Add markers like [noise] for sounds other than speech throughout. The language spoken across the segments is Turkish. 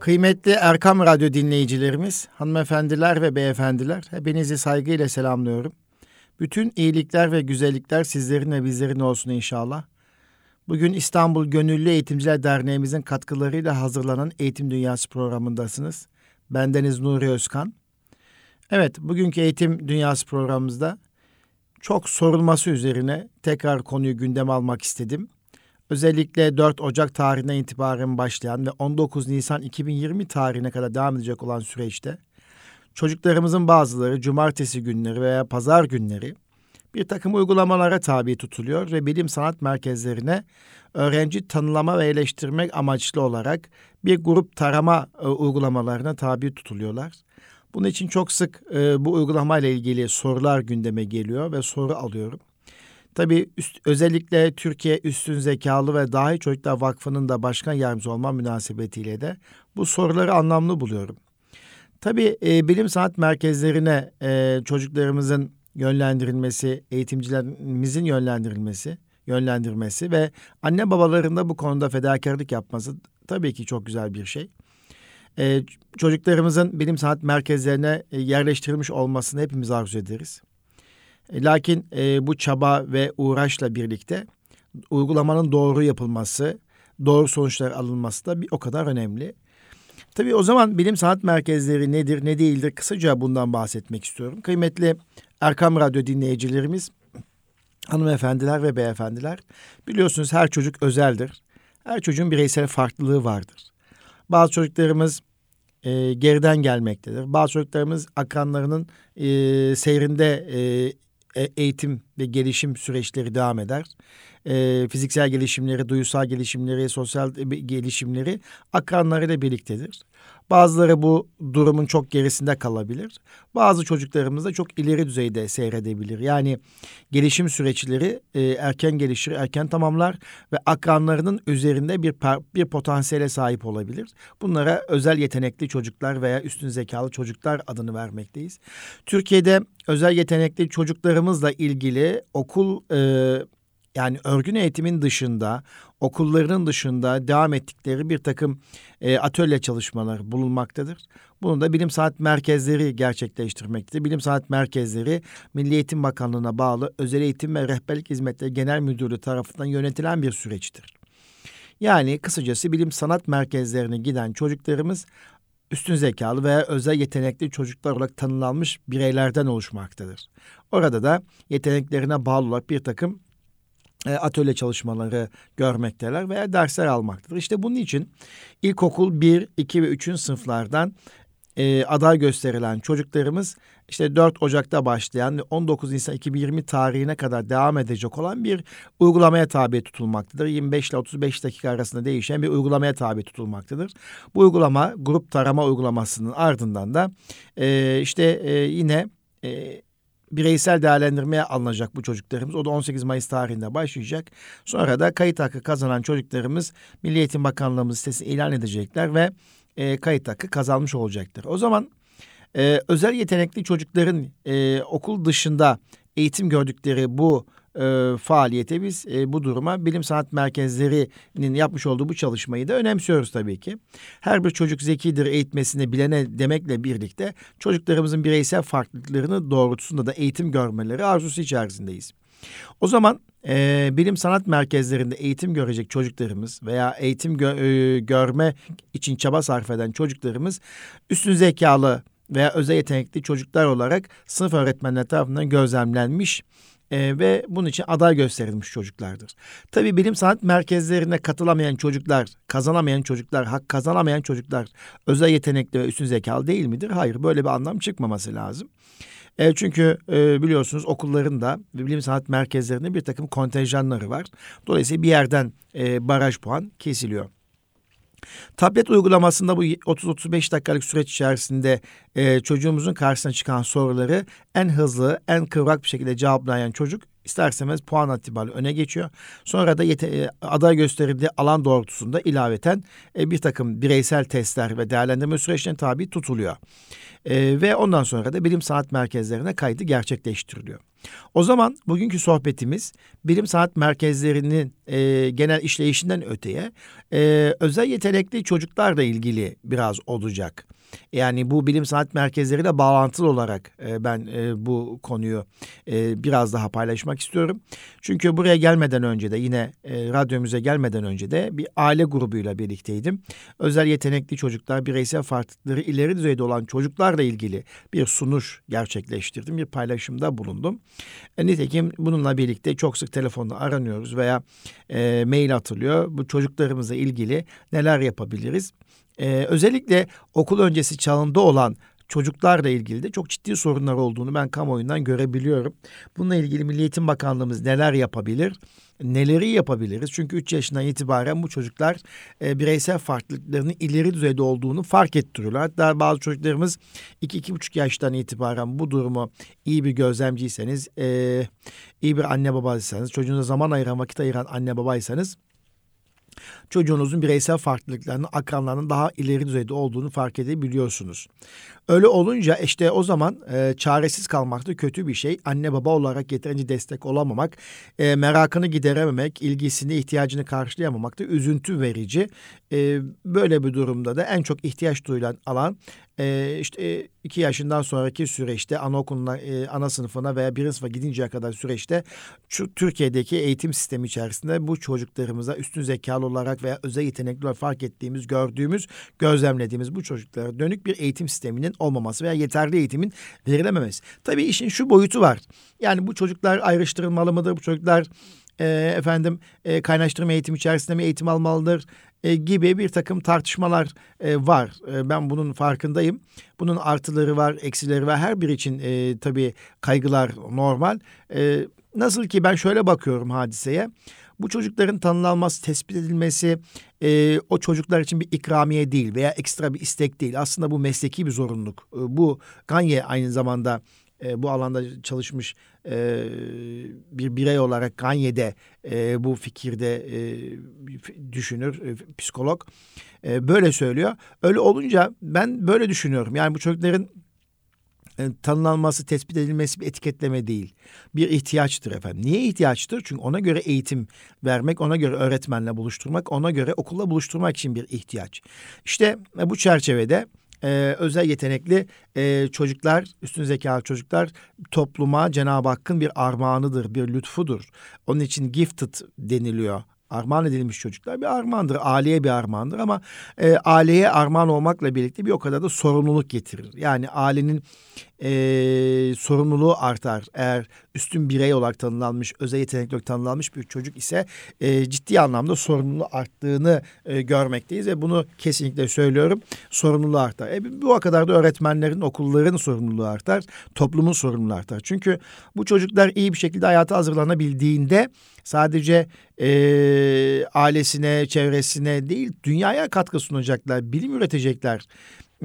Kıymetli Erkam Radyo dinleyicilerimiz, hanımefendiler ve beyefendiler, hepinizi saygıyla selamlıyorum. Bütün iyilikler ve güzellikler sizlerin ve bizlerin olsun inşallah. Bugün İstanbul Gönüllü Eğitimciler Derneğimizin katkılarıyla hazırlanan Eğitim Dünyası programındasınız. Bendeniz Nuri Özkan. Evet, bugünkü Eğitim Dünyası programımızda çok sorulması üzerine tekrar konuyu gündeme almak istedim. Özellikle 4 Ocak tarihine itibaren başlayan ve 19 Nisan 2020 tarihine kadar devam edecek olan süreçte çocuklarımızın bazıları cumartesi günleri veya pazar günleri bir takım uygulamalara tabi tutuluyor ve bilim sanat merkezlerine öğrenci tanılama ve eleştirmek amaçlı olarak bir grup tarama e, uygulamalarına tabi tutuluyorlar. Bunun için çok sık e, bu uygulamayla ilgili sorular gündeme geliyor ve soru alıyorum. Tabii üst, özellikle Türkiye Üstün Zekalı ve Dahi Çocuklar Vakfı'nın da başkan yardımcısı olma münasebetiyle de bu soruları anlamlı buluyorum. Tabii e, bilim sanat merkezlerine e, çocuklarımızın yönlendirilmesi, eğitimcilerimizin yönlendirilmesi, yönlendirmesi ve anne babaların da bu konuda fedakarlık yapması tabii ki çok güzel bir şey. Ee, çocuklarımızın bilim sanat merkezlerine e, yerleştirilmiş olmasını hepimiz arzu ederiz. Lakin e, bu çaba ve uğraşla birlikte uygulamanın doğru yapılması, doğru sonuçlar alınması da bir o kadar önemli. Tabii o zaman bilim sanat merkezleri nedir, ne değildir kısaca bundan bahsetmek istiyorum. Kıymetli Erkam Radyo dinleyicilerimiz, hanımefendiler ve beyefendiler biliyorsunuz her çocuk özeldir. Her çocuğun bireysel farklılığı vardır. Bazı çocuklarımız e, geriden gelmektedir. Bazı çocuklarımız akranlarının e, seyrinde e, eğitim ve gelişim süreçleri devam eder. E, fiziksel gelişimleri, duysal gelişimleri, sosyal gelişimleri akranlarıyla birliktedir. Bazıları bu durumun çok gerisinde kalabilir. Bazı çocuklarımız da çok ileri düzeyde seyredebilir. Yani gelişim süreçleri e, erken gelişir, erken tamamlar ve akranlarının üzerinde bir bir potansiyele sahip olabilir. Bunlara özel yetenekli çocuklar veya üstün zekalı çocuklar adını vermekteyiz. Türkiye'de özel yetenekli çocuklarımızla ilgili okul e, yani örgün eğitimin dışında okullarının dışında devam ettikleri bir takım e, atölye çalışmaları bulunmaktadır. Bunu da bilim sanat merkezleri gerçekleştirmektedir. Bilim sanat merkezleri Milli Eğitim Bakanlığı'na bağlı Özel Eğitim ve Rehberlik Hizmetleri Genel Müdürlüğü tarafından yönetilen bir süreçtir. Yani kısacası bilim sanat merkezlerine giden çocuklarımız üstün zekalı veya özel yetenekli çocuklar olarak tanımlanmış bireylerden oluşmaktadır. Orada da yeteneklerine bağlı olarak bir takım atölye çalışmaları görmekteler veya dersler almaktadır. İşte bunun için ilkokul 1, 2 ve 3. sınıflardan e, aday gösterilen çocuklarımız işte 4 Ocak'ta başlayan ve 19 Nisan 2020 tarihine kadar devam edecek olan bir uygulamaya tabi tutulmaktadır. 25 ile 35 dakika arasında değişen bir uygulamaya tabi tutulmaktadır. Bu uygulama grup tarama uygulamasının ardından da e, işte e, yine e, bireysel değerlendirmeye alınacak bu çocuklarımız. O da 18 Mayıs tarihinde başlayacak. Sonra da kayıt hakkı kazanan çocuklarımız Milli Eğitim Bakanlığımız sitesini ilan edecekler ve e, kayıt hakkı kazanmış olacaktır. O zaman e, özel yetenekli çocukların e, okul dışında eğitim gördükleri bu e, faaliyete biz e, bu duruma bilim sanat merkezlerinin yapmış olduğu bu çalışmayı da önemsiyoruz tabii ki. Her bir çocuk zekidir eğitmesini bilene demekle birlikte çocuklarımızın bireysel farklılıklarını doğrultusunda da eğitim görmeleri arzusu içerisindeyiz. O zaman e, bilim sanat merkezlerinde eğitim görecek çocuklarımız veya eğitim gö e, görme için çaba sarf eden çocuklarımız üstün zekalı veya özel yetenekli çocuklar olarak sınıf öğretmenleri tarafından gözlemlenmiş e, ve bunun için aday gösterilmiş çocuklardır. Tabii bilim sanat merkezlerine katılamayan çocuklar, kazanamayan çocuklar, hak kazanamayan çocuklar özel yetenekli ve üstün zekalı değil midir? Hayır, böyle bir anlam çıkmaması lazım. E, çünkü e, biliyorsunuz okulların da bilim sanat merkezlerinde bir takım kontenjanları var. Dolayısıyla bir yerden e, baraj puan kesiliyor. Tablet uygulamasında bu 30-35 dakikalık süreç içerisinde e, çocuğumuzun karşısına çıkan soruları en hızlı, en kıvrak bir şekilde cevaplayan çocuk isterseniz puan itibariyle öne geçiyor. Sonra da yete- e, aday gösterildiği alan doğrultusunda ilaveten e, bir takım bireysel testler ve değerlendirme süreçlerine tabi tutuluyor. E, ve ondan sonra da bilim sanat merkezlerine kaydı gerçekleştiriliyor. O zaman bugünkü sohbetimiz bilim sanat merkezlerinin e, genel işleyişinden öteye e, özel yetenekli çocuklarla ilgili biraz olacak. Yani bu bilim sanat merkezleriyle bağlantılı olarak e, ben e, bu konuyu e, biraz daha paylaşmak istiyorum. Çünkü buraya gelmeden önce de yine e, radyomuza gelmeden önce de bir aile grubuyla birlikteydim. Özel yetenekli çocuklar, bireysel farklılıkları ileri düzeyde olan çocuklarla ilgili bir sunuş gerçekleştirdim. Bir paylaşımda bulundum. E, nitekim bununla birlikte çok sık telefonla aranıyoruz veya e, mail atılıyor. Bu çocuklarımızla ilgili neler yapabiliriz? Ee, özellikle okul öncesi çağında olan çocuklarla ilgili de çok ciddi sorunlar olduğunu ben kamuoyundan görebiliyorum. Bununla ilgili Milli Eğitim Bakanlığımız neler yapabilir? Neleri yapabiliriz? Çünkü 3 yaşından itibaren bu çocuklar e, bireysel farklılıklarının ileri düzeyde olduğunu fark ettiriyorlar. Hatta bazı çocuklarımız 2-2,5 yaştan itibaren bu durumu iyi bir gözlemciyseniz, e, iyi bir anne babaysanız, çocuğunuza zaman ayıran, vakit ayıran anne babaysanız çocuğunuzun bireysel farklılıklarının akranlarının daha ileri düzeyde olduğunu fark edebiliyorsunuz. Öyle olunca işte o zaman e, çaresiz kalmak da kötü bir şey. Anne baba olarak yeterince destek olamamak, e, merakını giderememek, ilgisini, ihtiyacını karşılayamamak da üzüntü verici. E, böyle bir durumda da en çok ihtiyaç duyulan alan e, işte iki yaşından sonraki süreçte anaokuluna, e, ana sınıfına veya birinci sınıfa gidinceye kadar süreçte şu Türkiye'deki eğitim sistemi içerisinde bu çocuklarımıza üstün zekalı olarak veya özel yetenekli olarak fark ettiğimiz, gördüğümüz, gözlemlediğimiz bu çocuklara dönük bir eğitim sisteminin olmaması veya yeterli eğitimin verilememesi. Tabii işin şu boyutu var. Yani bu çocuklar ayrıştırılmalı mıdır? Bu çocuklar e, efendim e, kaynaştırma eğitim içerisinde mi eğitim almalıdır? E, gibi bir takım tartışmalar e, var. E, ben bunun farkındayım. Bunun artıları var, eksileri var. Her biri için e, tabii kaygılar normal. E, nasıl ki ben şöyle bakıyorum hadiseye. Bu çocukların tanınılması, tespit edilmesi e, o çocuklar için bir ikramiye değil veya ekstra bir istek değil. Aslında bu mesleki bir zorunluluk. E, bu Ganye aynı zamanda e, bu alanda çalışmış e, bir birey olarak Ganye'de e, bu fikirde e, düşünür, e, psikolog e, böyle söylüyor. Öyle olunca ben böyle düşünüyorum. Yani bu çocukların e, tanımlanması, tespit edilmesi bir etiketleme değil. Bir ihtiyaçtır efendim. Niye ihtiyaçtır? Çünkü ona göre eğitim vermek, ona göre öğretmenle buluşturmak, ona göre okulla buluşturmak için bir ihtiyaç. İşte e, bu çerçevede e, özel yetenekli e, çocuklar, üstün zekalı çocuklar topluma Cenab-ı Hakk'ın bir armağanıdır, bir lütfudur. Onun için gifted deniliyor armağan edilmiş çocuklar bir armağandır. Aileye bir armağandır ama e, aileye armağan olmakla birlikte bir o kadar da sorumluluk getirir. Yani ailenin e, sorumluluğu artar. Eğer üstün birey olarak tanımlanmış, özel yetenekli olarak tanımlanmış bir çocuk ise e, ciddi anlamda sorumluluğu arttığını e, görmekteyiz ve bunu kesinlikle söylüyorum. Sorumluluğu artar. E, bu kadar da öğretmenlerin, okulların sorumluluğu artar, toplumun sorumluluğu artar. Çünkü bu çocuklar iyi bir şekilde hayata hazırlanabildiğinde sadece e, ailesine, çevresine değil dünyaya katkı sunacaklar, bilim üretecekler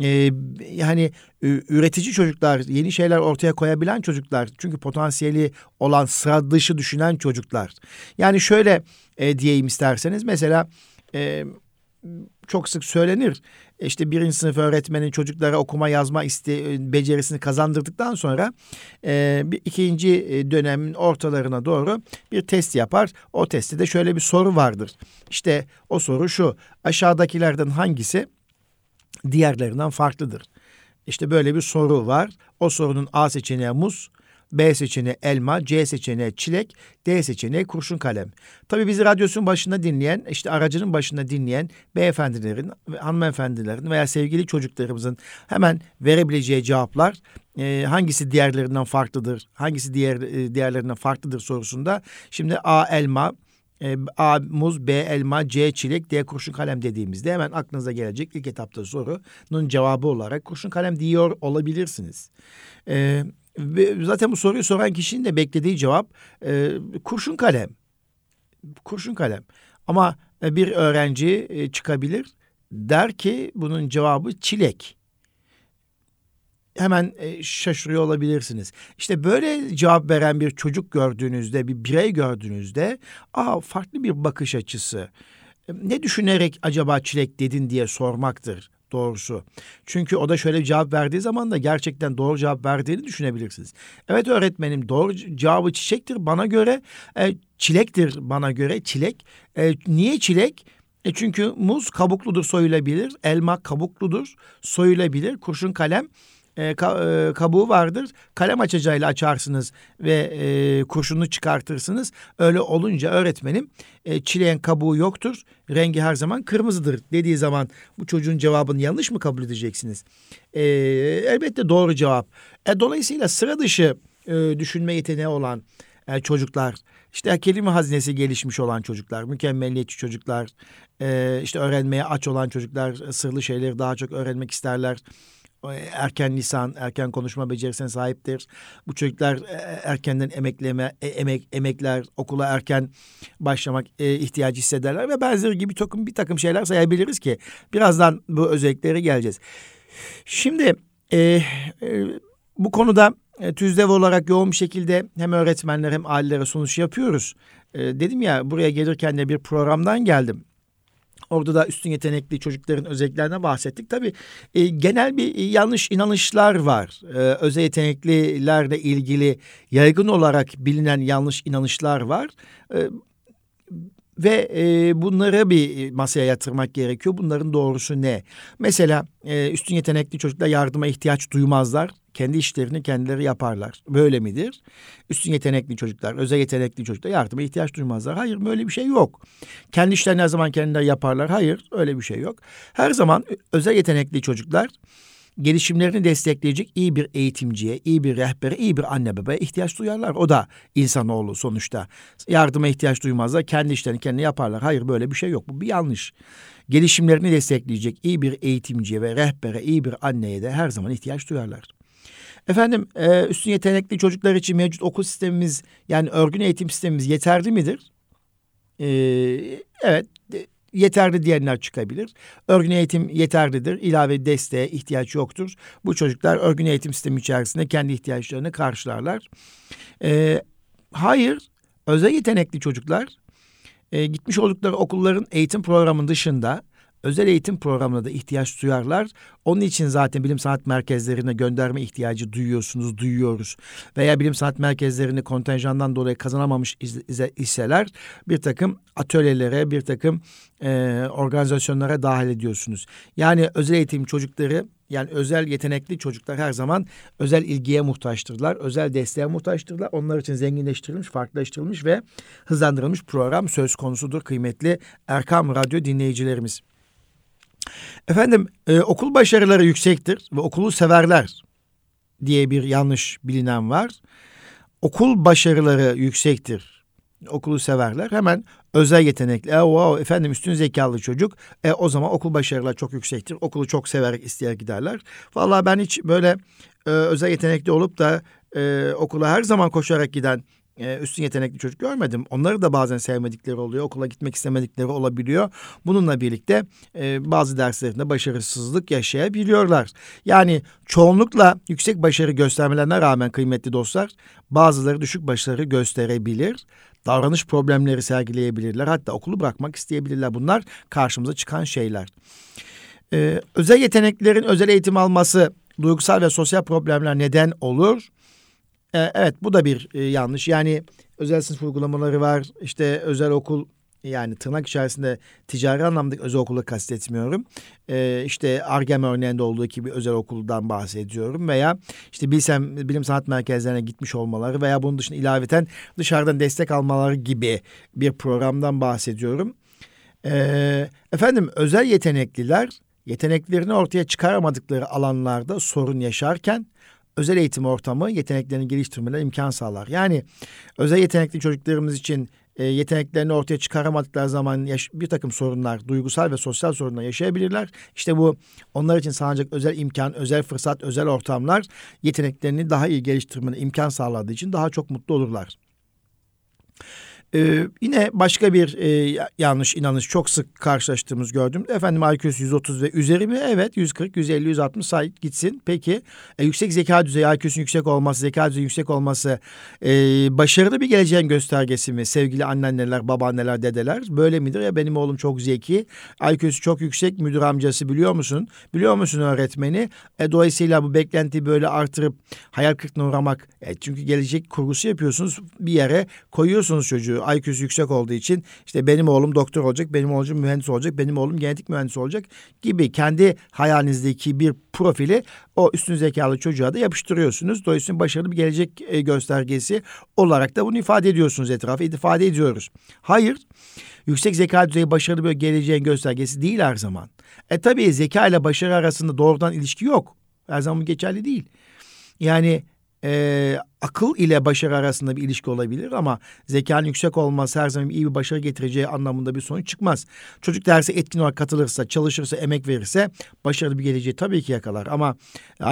e, yani üretici çocuklar, yeni şeyler ortaya koyabilen çocuklar. Çünkü potansiyeli olan sıra dışı düşünen çocuklar. Yani şöyle e, diyeyim isterseniz mesela e, çok sık söylenir. İşte birinci sınıf öğretmenin çocuklara okuma yazma iste, becerisini kazandırdıktan sonra e, bir ikinci dönemin ortalarına doğru bir test yapar. O testte de şöyle bir soru vardır. İşte o soru şu. Aşağıdakilerden hangisi diğerlerinden farklıdır. İşte böyle bir soru var. O sorunun A seçeneği muz, B seçeneği elma, C seçeneği çilek, D seçeneği kurşun kalem. Tabii bizi radyosun başında dinleyen, işte aracının başında dinleyen beyefendilerin, hanımefendilerin veya sevgili çocuklarımızın hemen verebileceği cevaplar e, hangisi diğerlerinden farklıdır, hangisi diğer e, diğerlerinden farklıdır sorusunda şimdi A elma, e, A muz, B elma, C çilek, D kurşun kalem dediğimizde hemen aklınıza gelecek ilk etapta sorunun cevabı olarak kurşun kalem diyor olabilirsiniz. E, zaten bu soruyu soran kişinin de beklediği cevap e, kurşun kalem. Kurşun kalem. Ama e, bir öğrenci e, çıkabilir der ki bunun cevabı çilek. Hemen e, şaşırıyor olabilirsiniz. İşte böyle cevap veren bir çocuk gördüğünüzde, bir birey gördüğünüzde, aa farklı bir bakış açısı. Ne düşünerek acaba çilek dedin diye sormaktır doğrusu. Çünkü o da şöyle cevap verdiği zaman da gerçekten doğru cevap verdiğini düşünebilirsiniz. Evet öğretmenim doğru cevabı çiçektir bana göre, e, çilektir bana göre çilek. E, niye çilek? E çünkü muz kabukludur soyulabilir, elma kabukludur soyulabilir, kurşun kalem e, ka, e, kabuğu vardır. Kalem açacağıyla açarsınız ve e, kurşunu çıkartırsınız. Öyle olunca öğretmenim e, çileğin kabuğu yoktur. Rengi her zaman kırmızıdır dediği zaman bu çocuğun cevabını yanlış mı kabul edeceksiniz? E, elbette doğru cevap. E, dolayısıyla sıra dışı e, düşünme yeteneği olan e, çocuklar, işte kelime hazinesi gelişmiş olan çocuklar, mükemmeliyetçi çocuklar, e, işte öğrenmeye aç olan çocuklar, sırlı şeyleri daha çok öğrenmek isterler erken lisan, erken konuşma becerisine sahiptir. Bu çocuklar e, erkenden emekleme, e, emek, emekler, okula erken başlamak e, ihtiyacı hissederler ve benzeri gibi takım, bir takım şeyler sayabiliriz ki birazdan bu özelliklere geleceğiz. Şimdi e, e, bu konuda e, TÜZDEV olarak yoğun bir şekilde hem öğretmenler hem ailelere sunuş yapıyoruz. E, dedim ya buraya gelirken de bir programdan geldim. Orada da üstün yetenekli çocukların özelliklerine bahsettik. Tabii e, genel bir yanlış inanışlar var. E, özel yeteneklilerle ilgili yaygın olarak bilinen yanlış inanışlar var. E, ve e, bunları bir masaya yatırmak gerekiyor. Bunların doğrusu ne? Mesela e, üstün yetenekli çocuklar yardıma ihtiyaç duymazlar. Kendi işlerini kendileri yaparlar. Böyle midir? Üstün yetenekli çocuklar, özel yetenekli çocuklar yardıma ihtiyaç duymazlar. Hayır böyle bir şey yok. Kendi işlerini her zaman kendileri yaparlar. Hayır öyle bir şey yok. Her zaman özel yetenekli çocuklar gelişimlerini destekleyecek iyi bir eğitimciye, iyi bir rehbere, iyi bir anne babaya ihtiyaç duyarlar. O da insanoğlu sonuçta. Yardıma ihtiyaç duymazlar. Kendi işlerini kendi yaparlar. Hayır böyle bir şey yok. Bu bir yanlış. Gelişimlerini destekleyecek iyi bir eğitimciye ve rehbere, iyi bir anneye de her zaman ihtiyaç duyarlar. Efendim e, üstün yetenekli çocuklar için mevcut okul sistemimiz yani örgün eğitim sistemimiz yeterli midir? E, evet yeterli diyenler çıkabilir. Örgün eğitim yeterlidir. İlave desteğe ihtiyaç yoktur. Bu çocuklar örgün eğitim sistemi içerisinde kendi ihtiyaçlarını karşılarlar. E, hayır, özel yetenekli çocuklar e, gitmiş oldukları okulların eğitim programının dışında özel eğitim programına da ihtiyaç duyarlar. Onun için zaten bilim sanat merkezlerine gönderme ihtiyacı duyuyorsunuz, duyuyoruz. Veya bilim sanat merkezlerini kontenjandan dolayı kazanamamış iseler bir takım atölyelere, bir takım e, organizasyonlara dahil ediyorsunuz. Yani özel eğitim çocukları yani özel yetenekli çocuklar her zaman özel ilgiye muhtaçtırlar, özel desteğe muhtaçtırlar. Onlar için zenginleştirilmiş, farklılaştırılmış ve hızlandırılmış program söz konusudur kıymetli Erkam Radyo dinleyicilerimiz. Efendim e, okul başarıları yüksektir ve okulu severler diye bir yanlış bilinen var. Okul başarıları yüksektir. Okulu severler. Hemen özel yetenekli. E, wow, efendim üstün zekalı çocuk. E, o zaman okul başarıları çok yüksektir. Okulu çok severek isteyerek giderler. Vallahi ben hiç böyle e, özel yetenekli olup da e, okula her zaman koşarak giden e, üstün yetenekli çocuk görmedim. Onları da bazen sevmedikleri oluyor. Okula gitmek istemedikleri olabiliyor. Bununla birlikte e, bazı derslerinde başarısızlık yaşayabiliyorlar. Yani çoğunlukla yüksek başarı göstermelerine rağmen kıymetli dostlar bazıları düşük başarı gösterebilir. Davranış problemleri sergileyebilirler. Hatta okulu bırakmak isteyebilirler. Bunlar karşımıza çıkan şeyler. Ee, özel yeteneklerin özel eğitim alması duygusal ve sosyal problemler neden olur? E, evet bu da bir e, yanlış. Yani özel sınıf uygulamaları var. İşte özel okul yani tırnak içerisinde ticari anlamda özel okulu kastetmiyorum. Ee, işte Argem örneğinde olduğu gibi özel okuldan bahsediyorum veya işte bilsem bilim sanat merkezlerine gitmiş olmaları veya bunun dışında ilaveten dışarıdan destek almaları gibi bir programdan bahsediyorum. Ee, efendim özel yetenekliler yeteneklerini ortaya çıkaramadıkları alanlarda sorun yaşarken özel eğitim ortamı yeteneklerini geliştirmelerine imkan sağlar. Yani özel yetenekli çocuklarımız için e, yeteneklerini ortaya çıkaramadıkları zaman yaş- bir takım sorunlar, duygusal ve sosyal sorunlar yaşayabilirler. İşte bu onlar için sağlanacak özel imkan, özel fırsat, özel ortamlar yeteneklerini daha iyi geliştirmene imkan sağladığı için daha çok mutlu olurlar. Ee, yine başka bir e, yanlış inanış çok sık karşılaştığımız gördüm. Efendim IQ'su 130 ve üzeri mi? Evet 140, 150, 160 say gitsin. Peki e, yüksek zeka düzeyi, IQ'sunun yüksek olması, zeka düzeyi yüksek olması e, başarılı bir geleceğin göstergesi mi? Sevgili anneanneler, babaanneler, dedeler böyle midir? Ya benim oğlum çok zeki, IQ'su çok yüksek, müdür amcası biliyor musun? Biliyor musun öğretmeni? E, dolayısıyla bu beklentiyi böyle artırıp hayal kırıklığına uğramak. E, çünkü gelecek kurgusu yapıyorsunuz bir yere koyuyorsunuz çocuğu. IQ'su yüksek olduğu için işte benim oğlum doktor olacak, benim oğlum mühendis olacak, benim oğlum genetik mühendis olacak gibi kendi hayalinizdeki bir profili o üstün zekalı çocuğa da yapıştırıyorsunuz. Dolayısıyla başarılı bir gelecek e, göstergesi olarak da bunu ifade ediyorsunuz etrafa, ifade ediyoruz. Hayır, yüksek zeka düzeyi başarılı bir geleceğin göstergesi değil her zaman. E tabii zeka ile başarı arasında doğrudan ilişki yok. Her zaman geçerli değil. Yani e, akıl ile başarı arasında bir ilişki olabilir ama zekanın yüksek olması her zaman iyi bir başarı getireceği anlamında bir sonuç çıkmaz. Çocuk derse etkin olarak katılırsa, çalışırsa, emek verirse başarılı bir geleceği tabii ki yakalar. Ama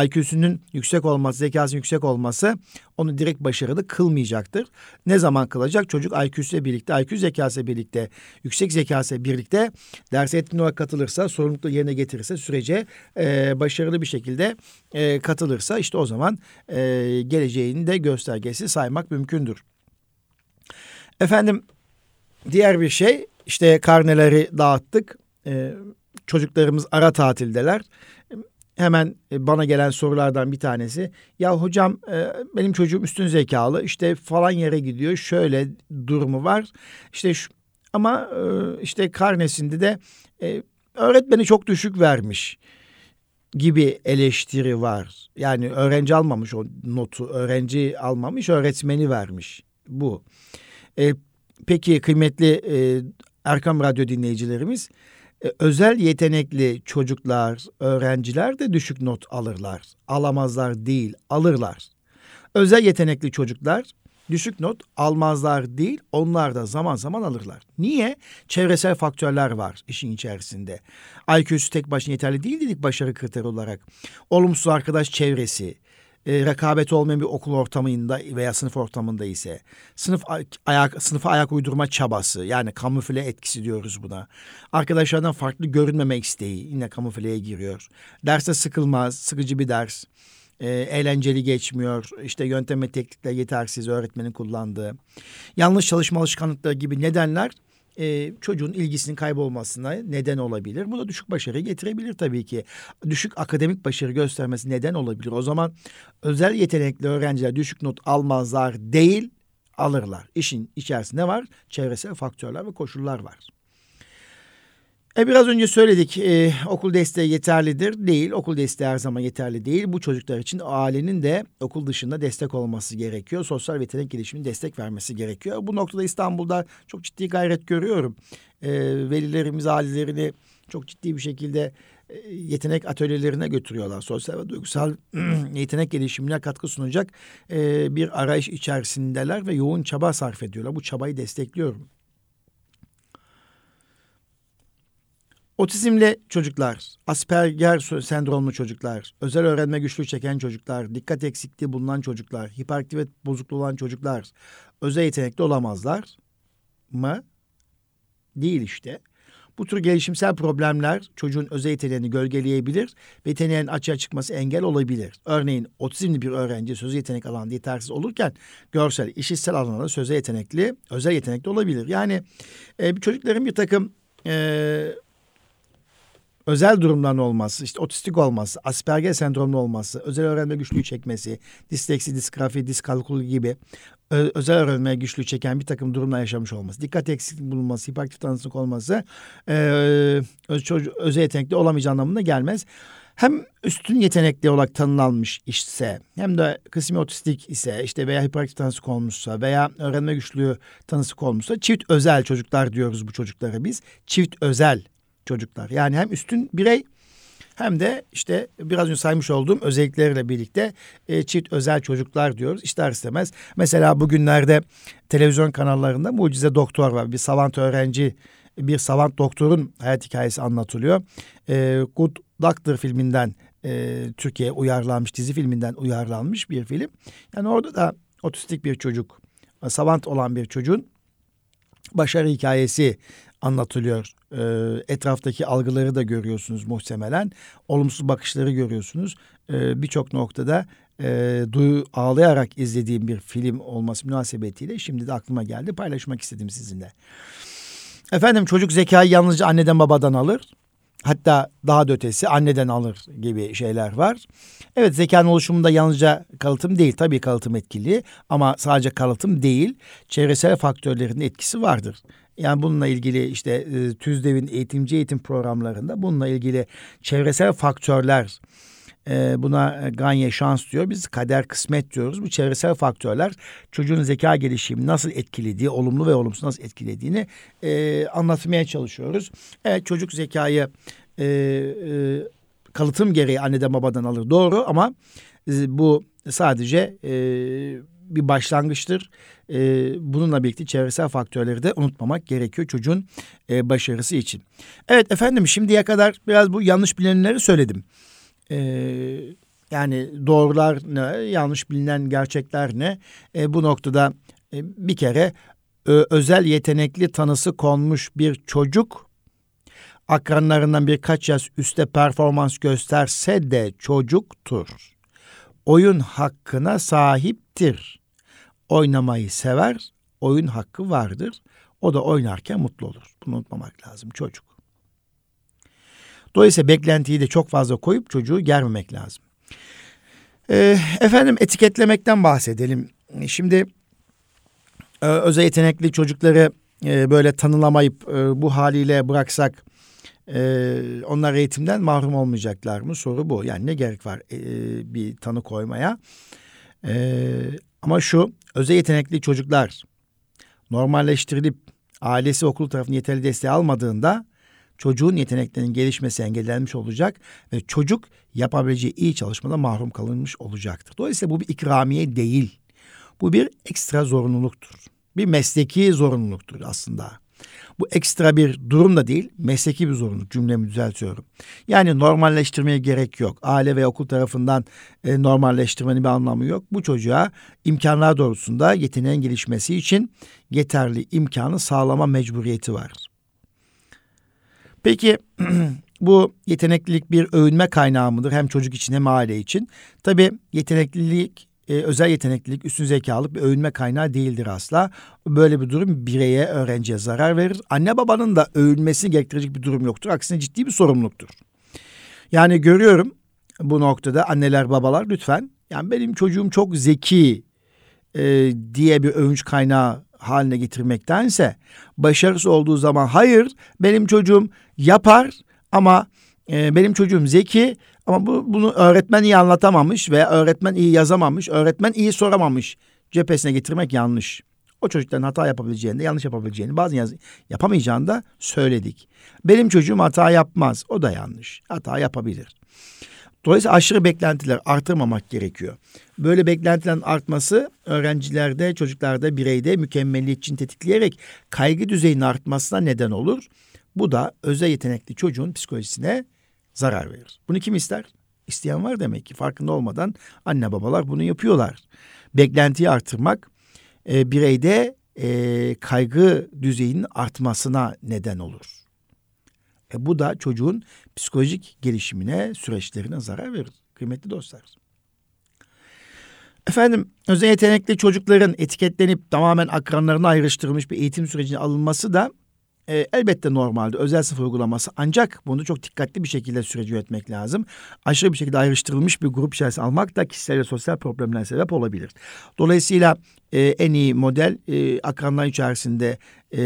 IQ'sünün yüksek olması, zekasının yüksek olması onu direkt başarılı kılmayacaktır. Ne zaman kılacak? Çocuk IQ'suyla birlikte, IQ zekası birlikte, yüksek zekası birlikte derse etkin olarak katılırsa, sorumlulukla yerine getirirse sürece e, başarılı bir şekilde e, katılırsa işte o zaman e, geleceğini de göstergesi saymak mümkündür. Efendim diğer bir şey işte karneleri dağıttık. Ee, çocuklarımız ara tatildeler. Hemen bana gelen sorulardan bir tanesi. Ya hocam e, benim çocuğum üstün zekalı işte falan yere gidiyor. Şöyle durumu var. İşte şu, ama e, işte karnesinde de e, öğretmeni çok düşük vermiş gibi eleştiri var. Yani öğrenci almamış o notu, öğrenci almamış, öğretmeni vermiş. Bu. E, peki kıymetli e, Erkam Radyo dinleyicilerimiz, e, özel yetenekli çocuklar, öğrenciler de düşük not alırlar. Alamazlar değil, alırlar. Özel yetenekli çocuklar düşük not almazlar değil, onlar da zaman zaman alırlar. Niye? Çevresel faktörler var işin içerisinde. IQ'su tek başına yeterli değil dedik başarı kriteri olarak. Olumsuz arkadaş çevresi, e, rekabet olmayan bir okul ortamında veya sınıf ortamında ise sınıf ayak sınıfa ayak uydurma çabası yani kamufle etkisi diyoruz buna. Arkadaşlardan farklı görünmeme isteği yine kamufleye giriyor. Derste sıkılmaz, sıkıcı bir ders e, eğlenceli geçmiyor. İşte yöntem ve teknikler yetersiz öğretmenin kullandığı. Yanlış çalışma alışkanlıkları gibi nedenler e, çocuğun ilgisinin kaybolmasına neden olabilir. Bu da düşük başarı getirebilir tabii ki. Düşük akademik başarı göstermesi neden olabilir. O zaman özel yetenekli öğrenciler düşük not almazlar değil alırlar. İşin içerisinde var çevresel faktörler ve koşullar var. E biraz önce söyledik e, okul desteği yeterlidir. Değil okul desteği her zaman yeterli değil. Bu çocuklar için ailenin de okul dışında destek olması gerekiyor. Sosyal ve yetenek gelişimine destek vermesi gerekiyor. Bu noktada İstanbul'da çok ciddi gayret görüyorum. E, velilerimiz ailelerini çok ciddi bir şekilde e, yetenek atölyelerine götürüyorlar. Sosyal ve duygusal [clears throat] yetenek gelişimine katkı sunacak e, bir arayış içerisindeler ve yoğun çaba sarf ediyorlar. Bu çabayı destekliyorum. Otizmli çocuklar, Asperger sendromlu çocuklar, özel öğrenme güçlüğü çeken çocuklar, dikkat eksikliği bulunan çocuklar, hiperaktivite bozukluğu olan çocuklar özel yetenekli olamazlar mı? Değil işte. Bu tür gelişimsel problemler çocuğun özel yeteneğini gölgeleyebilir ve yeteneğin açığa çıkması engel olabilir. Örneğin otizmli bir öğrenci sözel yetenek alanında yetersiz olurken görsel, işitsel alanda sözel yetenekli, özel yetenekli olabilir. Yani e, çocukların bir takım e, özel durumların olması, işte otistik olması, Asperger sendromlu olması, özel öğrenme güçlüğü çekmesi, disleksi, disgrafi, diskalkuli gibi özel öğrenme güçlüğü çeken bir takım durumlar yaşamış olması, dikkat eksikliği bulunması, hiperaktif tanısızlık olması e, öz, çocuk, özel yetenekli olamayacağı anlamına gelmez. Hem üstün yetenekli olarak tanınalmış ise hem de kısmi otistik ise işte veya hiperaktif tanısı olmuşsa veya öğrenme güçlüğü tanısı olmuşsa çift özel çocuklar diyoruz bu çocuklara biz. Çift özel çocuklar. Yani hem üstün birey hem de işte biraz önce saymış olduğum özellikleriyle birlikte e, çift özel çocuklar diyoruz. İster istemez. Mesela bugünlerde televizyon kanallarında mucize doktor var. Bir savant öğrenci, bir savant doktorun hayat hikayesi anlatılıyor. E, Good Doctor filminden e, Türkiye'ye uyarlanmış, dizi filminden uyarlanmış bir film. Yani orada da otistik bir çocuk, savant olan bir çocuğun başarı hikayesi anlatılıyor. Ee, etraftaki algıları da görüyorsunuz muhtemelen. Olumsuz bakışları görüyorsunuz. Ee, Birçok noktada e, duyu ağlayarak izlediğim bir film olması münasebetiyle şimdi de aklıma geldi. Paylaşmak istedim sizinle. Efendim çocuk zekayı yalnızca anneden babadan alır. Hatta daha da ötesi anneden alır gibi şeyler var. Evet zekanın oluşumunda yalnızca kalıtım değil. Tabii kalıtım etkili ama sadece kalıtım değil. Çevresel faktörlerin etkisi vardır. Yani bununla ilgili işte e, TÜZDEV'in eğitimci eğitim programlarında bununla ilgili çevresel faktörler e, buna ganye şans diyor. Biz kader kısmet diyoruz. Bu çevresel faktörler çocuğun zeka gelişimini nasıl etkilediği, olumlu ve olumsuz nasıl etkilediğini e, anlatmaya çalışıyoruz. Evet çocuk zekayı e, e, kalıtım gereği anneden babadan alır doğru ama e, bu sadece e, bir başlangıçtır. E, bununla birlikte çevresel faktörleri de unutmamak gerekiyor çocuğun e, başarısı için. Evet efendim şimdiye kadar biraz bu yanlış bilinenleri söyledim. E, yani doğrular ne, yanlış bilinen gerçekler ne? E, bu noktada e, bir kere e, özel yetenekli tanısı konmuş bir çocuk akranlarından birkaç yaş üstte performans gösterse de çocuktur. Oyun hakkına sahiptir. Oynamayı sever, oyun hakkı vardır. O da oynarken mutlu olur. Bunu unutmamak lazım çocuk. Dolayısıyla beklentiyi de çok fazla koyup çocuğu germemek lazım. Ee, efendim etiketlemekten bahsedelim. Şimdi e, özel yetenekli çocukları e, böyle tanılamayıp e, bu haliyle bıraksak e, onlar eğitimden mahrum olmayacaklar mı? Soru bu. Yani ne gerek var e, bir tanı koymaya? E, ama şu özel yetenekli çocuklar normalleştirilip ailesi okul tarafından yeterli desteği almadığında çocuğun yeteneklerinin gelişmesi engellenmiş olacak ve çocuk yapabileceği iyi çalışmada mahrum kalınmış olacaktır. Dolayısıyla bu bir ikramiye değil. Bu bir ekstra zorunluluktur. Bir mesleki zorunluluktur aslında. Bu ekstra bir durum da değil, mesleki bir zorunluluk cümlemi düzeltiyorum. Yani normalleştirmeye gerek yok. Aile ve okul tarafından e, normalleştirmenin bir anlamı yok. Bu çocuğa imkanlar doğrultusunda yeteneğin gelişmesi için yeterli imkanı sağlama mecburiyeti var. Peki [clears throat] bu yeteneklilik bir övünme kaynağı mıdır hem çocuk için hem aile için? Tabii yeteneklilik e, özel yeteneklilik, üstün zekalık bir övünme kaynağı değildir asla. Böyle bir durum bireye, öğrenciye zarar verir. Anne babanın da övünmesini gerektirecek bir durum yoktur. Aksine ciddi bir sorumluluktur. Yani görüyorum bu noktada anneler babalar lütfen yani benim çocuğum çok zeki e, diye bir övünç kaynağı haline getirmektense başarısı olduğu zaman hayır benim çocuğum yapar ama e, benim çocuğum zeki ama bu, bunu öğretmen iyi anlatamamış veya öğretmen iyi yazamamış, öğretmen iyi soramamış cephesine getirmek yanlış. O çocukların hata yapabileceğini de yanlış yapabileceğini bazen yaz yapamayacağını da söyledik. Benim çocuğum hata yapmaz. O da yanlış. Hata yapabilir. Dolayısıyla aşırı beklentiler artırmamak gerekiyor. Böyle beklentilerin artması öğrencilerde, çocuklarda, bireyde mükemmeliyet için tetikleyerek kaygı düzeyinin artmasına neden olur. Bu da özel yetenekli çocuğun psikolojisine zarar verir. Bunu kim ister? İsteyen var demek ki farkında olmadan anne babalar bunu yapıyorlar. Beklentiyi artırmak e, bireyde e, kaygı düzeyinin artmasına neden olur. E, bu da çocuğun psikolojik gelişimine, süreçlerine zarar verir kıymetli dostlar. Efendim özel yetenekli çocukların etiketlenip tamamen akranlarına ayrıştırılmış bir eğitim sürecine alınması da e, elbette normalde özel sınıf uygulaması ancak bunu çok dikkatli bir şekilde süreci yönetmek lazım. Aşırı bir şekilde ayrıştırılmış bir grup içerisine almak da kişisel ve sosyal problemler sebep olabilir. Dolayısıyla e, en iyi model e, akranlar içerisinde e,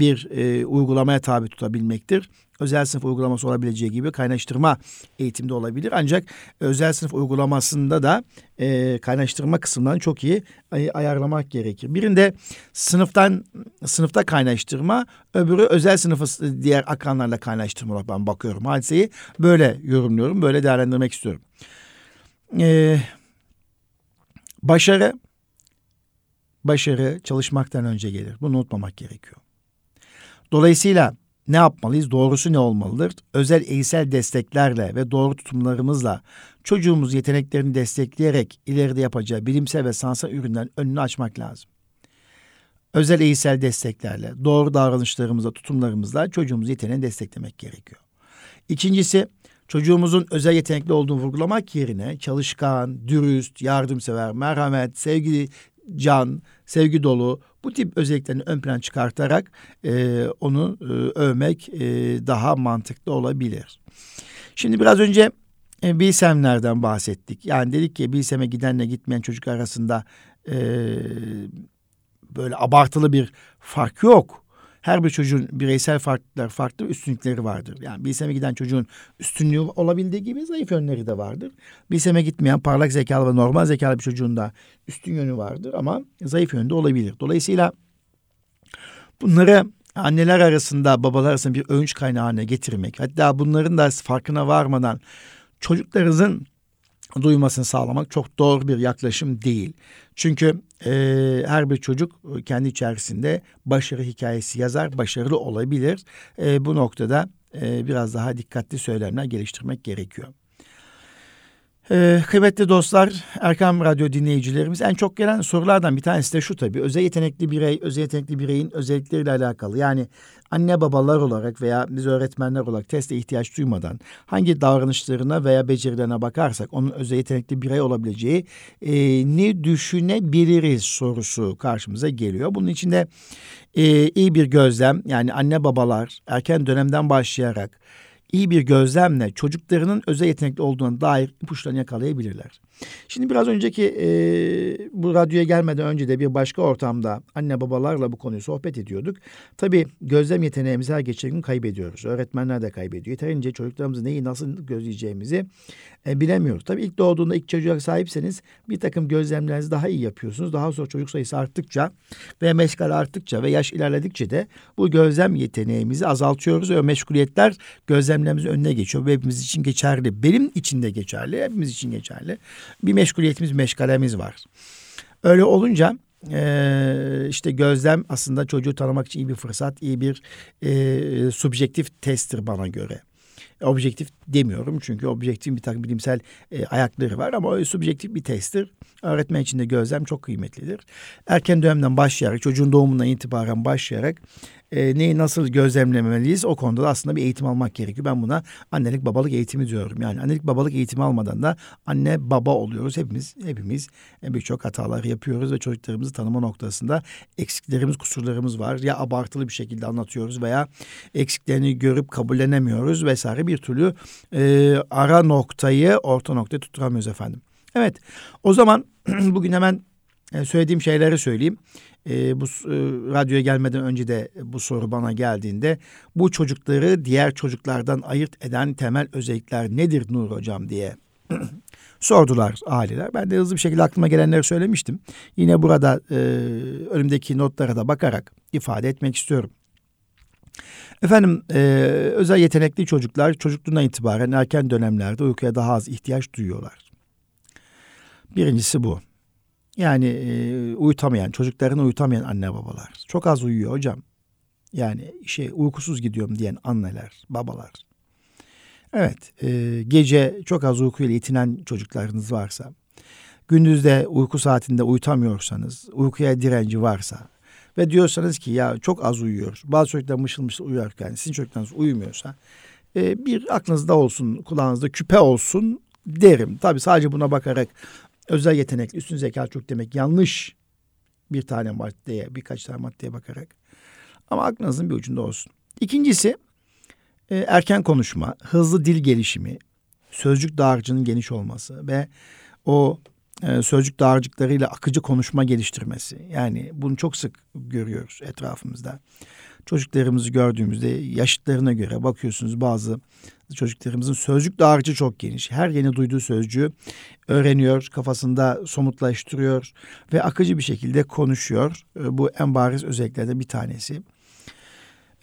bir e, uygulamaya tabi tutabilmektir özel sınıf uygulaması olabileceği gibi kaynaştırma eğitimde olabilir. Ancak özel sınıf uygulamasında da e, kaynaştırma kısımlarını çok iyi ay- ayarlamak gerekir. Birinde sınıftan sınıfta kaynaştırma, öbürü özel sınıfı diğer akranlarla kaynaştırma olarak ben bakıyorum. Hadiseyi böyle yorumluyorum, böyle değerlendirmek istiyorum. Ee, başarı, başarı çalışmaktan önce gelir. Bunu unutmamak gerekiyor. Dolayısıyla ne yapmalıyız? Doğrusu ne olmalıdır? Özel eğitsel desteklerle ve doğru tutumlarımızla çocuğumuz yeteneklerini destekleyerek ileride yapacağı bilimsel ve sanatsal ürünlerin önünü açmak lazım. özel eğitsel desteklerle, doğru davranışlarımızla, tutumlarımızla çocuğumuzun yeteneğini desteklemek gerekiyor. İkincisi çocuğumuzun özel yetenekli olduğunu vurgulamak yerine çalışkan, dürüst, yardımsever, merhamet, sevgi, can, sevgi dolu bu tip özelliklerini ön plan çıkartarak e, onu e, övmek e, daha mantıklı olabilir. Şimdi biraz önce e, bilsemlerden bahsettik. Yani dedik ki bilseme gidenle gitmeyen çocuk arasında e, böyle abartılı bir fark yok. Her bir çocuğun bireysel farklar farklı üstünlükleri vardır. Yani bilseme giden çocuğun üstünlüğü olabildiği gibi zayıf yönleri de vardır. Bilseme gitmeyen parlak zekalı ve normal zekalı bir çocuğun da üstün yönü vardır ama zayıf yönü de olabilir. Dolayısıyla bunları anneler arasında babalar arasında bir övünç kaynağı getirmek hatta bunların da farkına varmadan çocuklarınızın duymasını sağlamak çok doğru bir yaklaşım değil. Çünkü e, her bir çocuk kendi içerisinde başarı hikayesi yazar, başarılı olabilir. E, bu noktada e, biraz daha dikkatli söylemler geliştirmek gerekiyor. Ee, kıymetli dostlar, Erkam Radyo dinleyicilerimiz en çok gelen sorulardan bir tanesi de şu tabii. Özel yetenekli birey, özel yetenekli bireyin özellikleriyle alakalı. Yani anne babalar olarak veya biz öğretmenler olarak teste ihtiyaç duymadan hangi davranışlarına veya becerilerine bakarsak onun özel yetenekli birey olabileceği e, ne düşünebiliriz sorusu karşımıza geliyor. Bunun içinde e, iyi bir gözlem yani anne babalar erken dönemden başlayarak iyi bir gözlemle çocuklarının özel yetenekli olduğuna dair ipuçlarını yakalayabilirler. Şimdi biraz önceki e, bu radyoya gelmeden önce de bir başka ortamda anne babalarla bu konuyu sohbet ediyorduk. Tabii gözlem yeteneğimizi her geçen gün kaybediyoruz. Öğretmenler de kaybediyor. Yeterince çocuklarımızı neyi nasıl gözleyeceğimizi e, bilemiyoruz. Tabii ilk doğduğunda ilk çocuğa sahipseniz bir takım gözlemlerinizi daha iyi yapıyorsunuz. Daha sonra çocuk sayısı arttıkça ve meşgal arttıkça ve yaş ilerledikçe de bu gözlem yeteneğimizi azaltıyoruz ve meşguliyetler gözlemlerimizin önüne geçiyor. Ve hepimiz için geçerli. Benim için de geçerli. Hepimiz için geçerli bir meşguliyetimiz, meşgalemiz var. Öyle olunca e, işte gözlem aslında çocuğu tanımak için iyi bir fırsat, iyi bir e, subjektif testtir bana göre. Objektif demiyorum çünkü objektif bir takım bilimsel e, ayakları var ama o subjektif bir testtir. Öğretmen için de gözlem çok kıymetlidir. Erken dönemden başlayarak, çocuğun doğumundan itibaren başlayarak e, neyi nasıl gözlemlemeliyiz o konuda da aslında bir eğitim almak gerekiyor. Ben buna annelik babalık eğitimi diyorum. Yani annelik babalık eğitimi almadan da anne baba oluyoruz. Hepimiz hepimiz e, birçok hatalar yapıyoruz ve çocuklarımızı tanıma noktasında eksiklerimiz, kusurlarımız var. Ya abartılı bir şekilde anlatıyoruz veya eksiklerini görüp kabullenemiyoruz vesaire bir türlü e, ara noktayı orta noktaya tutturamıyoruz efendim. Evet o zaman [clears throat] bugün hemen e, söylediğim şeyleri söyleyeyim e, bu e, radyoya gelmeden önce de bu soru bana geldiğinde bu çocukları diğer çocuklardan ayırt eden temel özellikler nedir Nur Hocam diye [clears throat] sordular aileler. Ben de hızlı bir şekilde aklıma gelenleri söylemiştim. Yine burada e, önümdeki notlara da bakarak ifade etmek istiyorum. Efendim e, özel yetenekli çocuklar çocukluğundan itibaren erken dönemlerde uykuya daha az ihtiyaç duyuyorlar. Birincisi bu. Yani e, uyutamayan, çocuklarını uyutamayan anne babalar. Çok az uyuyor hocam. Yani şey uykusuz gidiyorum diyen anneler, babalar. Evet, e, gece çok az uykuyla yetinen çocuklarınız varsa, gündüzde uyku saatinde uyutamıyorsanız, uykuya direnci varsa ve diyorsanız ki ya çok az uyuyor, bazı çocuklar mışıl mışıl uyurken sizin çocuklarınız uyumuyorsa, e, bir aklınızda olsun, kulağınızda küpe olsun derim. Tabii sadece buna bakarak özel yetenek, üstün zeka çok demek yanlış bir tane maddeye, birkaç tane maddeye bakarak. Ama aklınızın bir ucunda olsun. İkincisi e, erken konuşma, hızlı dil gelişimi, sözcük dağarcığının geniş olması ve o e, sözcük dağarcıklarıyla akıcı konuşma geliştirmesi. Yani bunu çok sık görüyoruz etrafımızda. Çocuklarımızı gördüğümüzde yaşıtlarına göre bakıyorsunuz bazı çocuklarımızın sözcük dağarcığı çok geniş. Her yeni duyduğu sözcüğü öğreniyor, kafasında somutlaştırıyor ve akıcı bir şekilde konuşuyor. Ee, bu en bariz özelliklerden bir tanesi.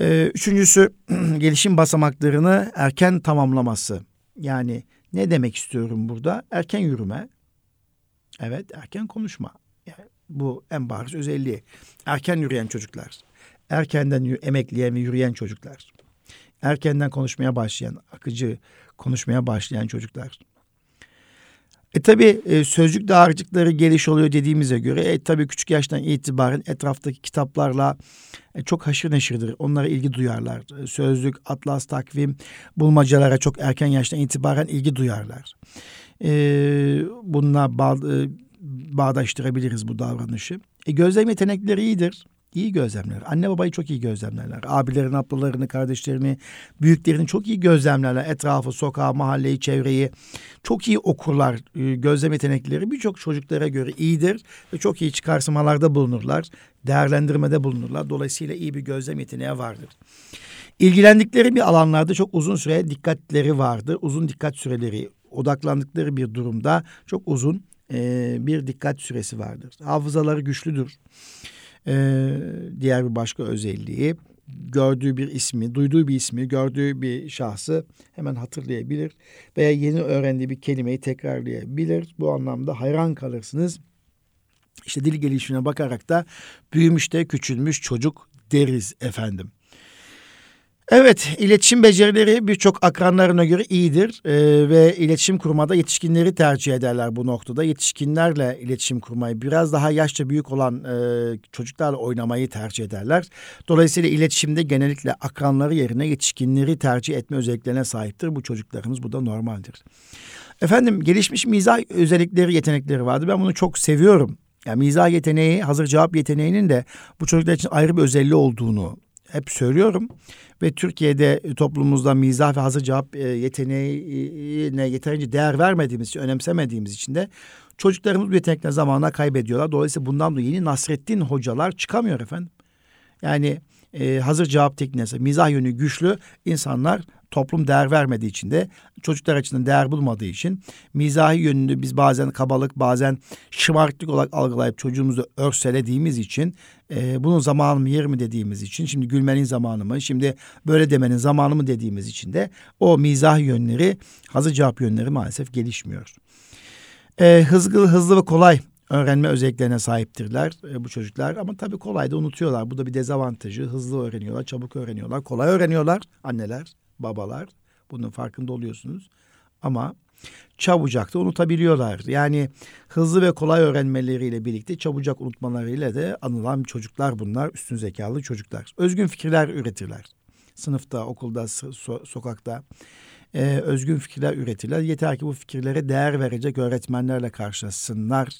Ee, üçüncüsü [clears throat] gelişim basamaklarını erken tamamlaması. Yani ne demek istiyorum burada? Erken yürüme. Evet, erken konuşma. Yani bu en bariz özelliği. Erken yürüyen çocuklar. Erkenden emekleyen ve yürüyen çocuklar erkenden konuşmaya başlayan, akıcı konuşmaya başlayan çocuklar. E tabi e, sözcük dağarcıkları geliş oluyor dediğimize göre e, tabi küçük yaştan itibaren etraftaki kitaplarla e, çok haşır neşirdir. Onlara ilgi duyarlar. E, sözlük, atlas, takvim, bulmacalara çok erken yaştan itibaren ilgi duyarlar. E, bununla bağ, e, bağdaştırabiliriz bu davranışı. E, gözlem yetenekleri iyidir. İyi gözlemler. Anne babayı çok iyi gözlemlerler. Abilerini, ablalarını, kardeşlerini, büyüklerini çok iyi gözlemlerler. Etrafı, sokağı, mahalleyi, çevreyi çok iyi okurlar. Ee, gözlem yetenekleri birçok çocuklara göre iyidir ve çok iyi çıkarsamalarda bulunurlar. Değerlendirmede bulunurlar. Dolayısıyla iyi bir gözlem yeteneği vardır. İlgilendikleri bir alanlarda çok uzun süre dikkatleri vardır. Uzun dikkat süreleri, odaklandıkları bir durumda çok uzun e, bir dikkat süresi vardır. Hafızaları güçlüdür. Ee, diğer bir başka özelliği gördüğü bir ismi, duyduğu bir ismi, gördüğü bir şahsı hemen hatırlayabilir veya yeni öğrendiği bir kelimeyi tekrarlayabilir. Bu anlamda hayran kalırsınız. İşte dil gelişimine bakarak da büyümüş de küçülmüş çocuk deriz efendim. Evet, iletişim becerileri birçok akranlarına göre iyidir ee, ve iletişim kurmada yetişkinleri tercih ederler bu noktada. Yetişkinlerle iletişim kurmayı, biraz daha yaşça büyük olan e, çocuklarla oynamayı tercih ederler. Dolayısıyla iletişimde genellikle akranları yerine yetişkinleri tercih etme özelliklerine sahiptir. Bu çocuklarımız bu da normaldir. Efendim gelişmiş mizah özellikleri, yetenekleri vardı. Ben bunu çok seviyorum. Yani mizah yeteneği, hazır cevap yeteneğinin de bu çocuklar için ayrı bir özelliği olduğunu hep söylüyorum. Ve Türkiye'de toplumumuzda mizah ve hazır cevap e, yeteneğine yeterince değer vermediğimiz için, önemsemediğimiz için de çocuklarımız bu yetenekle zamana kaybediyorlar. Dolayısıyla bundan dolayı yeni Nasrettin hocalar çıkamıyor efendim. Yani e, hazır cevap tekniği, mizah yönü güçlü insanlar toplum değer vermediği için de çocuklar açısından değer bulmadığı için mizahi yönünü biz bazen kabalık bazen şımarıklık olarak algılayıp çocuğumuzu örselediğimiz için e, bunun zamanı mı yer mi dediğimiz için şimdi gülmenin zamanı mı şimdi böyle demenin zamanı mı dediğimiz için de o mizah yönleri hazır cevap yönleri maalesef gelişmiyor. E, hızlı, hızlı ve kolay öğrenme özelliklerine sahiptirler e, bu çocuklar. Ama tabii kolay da unutuyorlar. Bu da bir dezavantajı. Hızlı öğreniyorlar, çabuk öğreniyorlar, kolay öğreniyorlar anneler babalar. Bunun farkında oluyorsunuz. Ama çabucak da unutabiliyorlar. Yani hızlı ve kolay öğrenmeleriyle birlikte çabucak unutmalarıyla da anılan çocuklar bunlar. Üstün zekalı çocuklar. Özgün fikirler üretirler. Sınıfta, okulda, so- sokakta e, özgün fikirler üretirler. Yeter ki bu fikirlere değer verecek öğretmenlerle karşılaşsınlar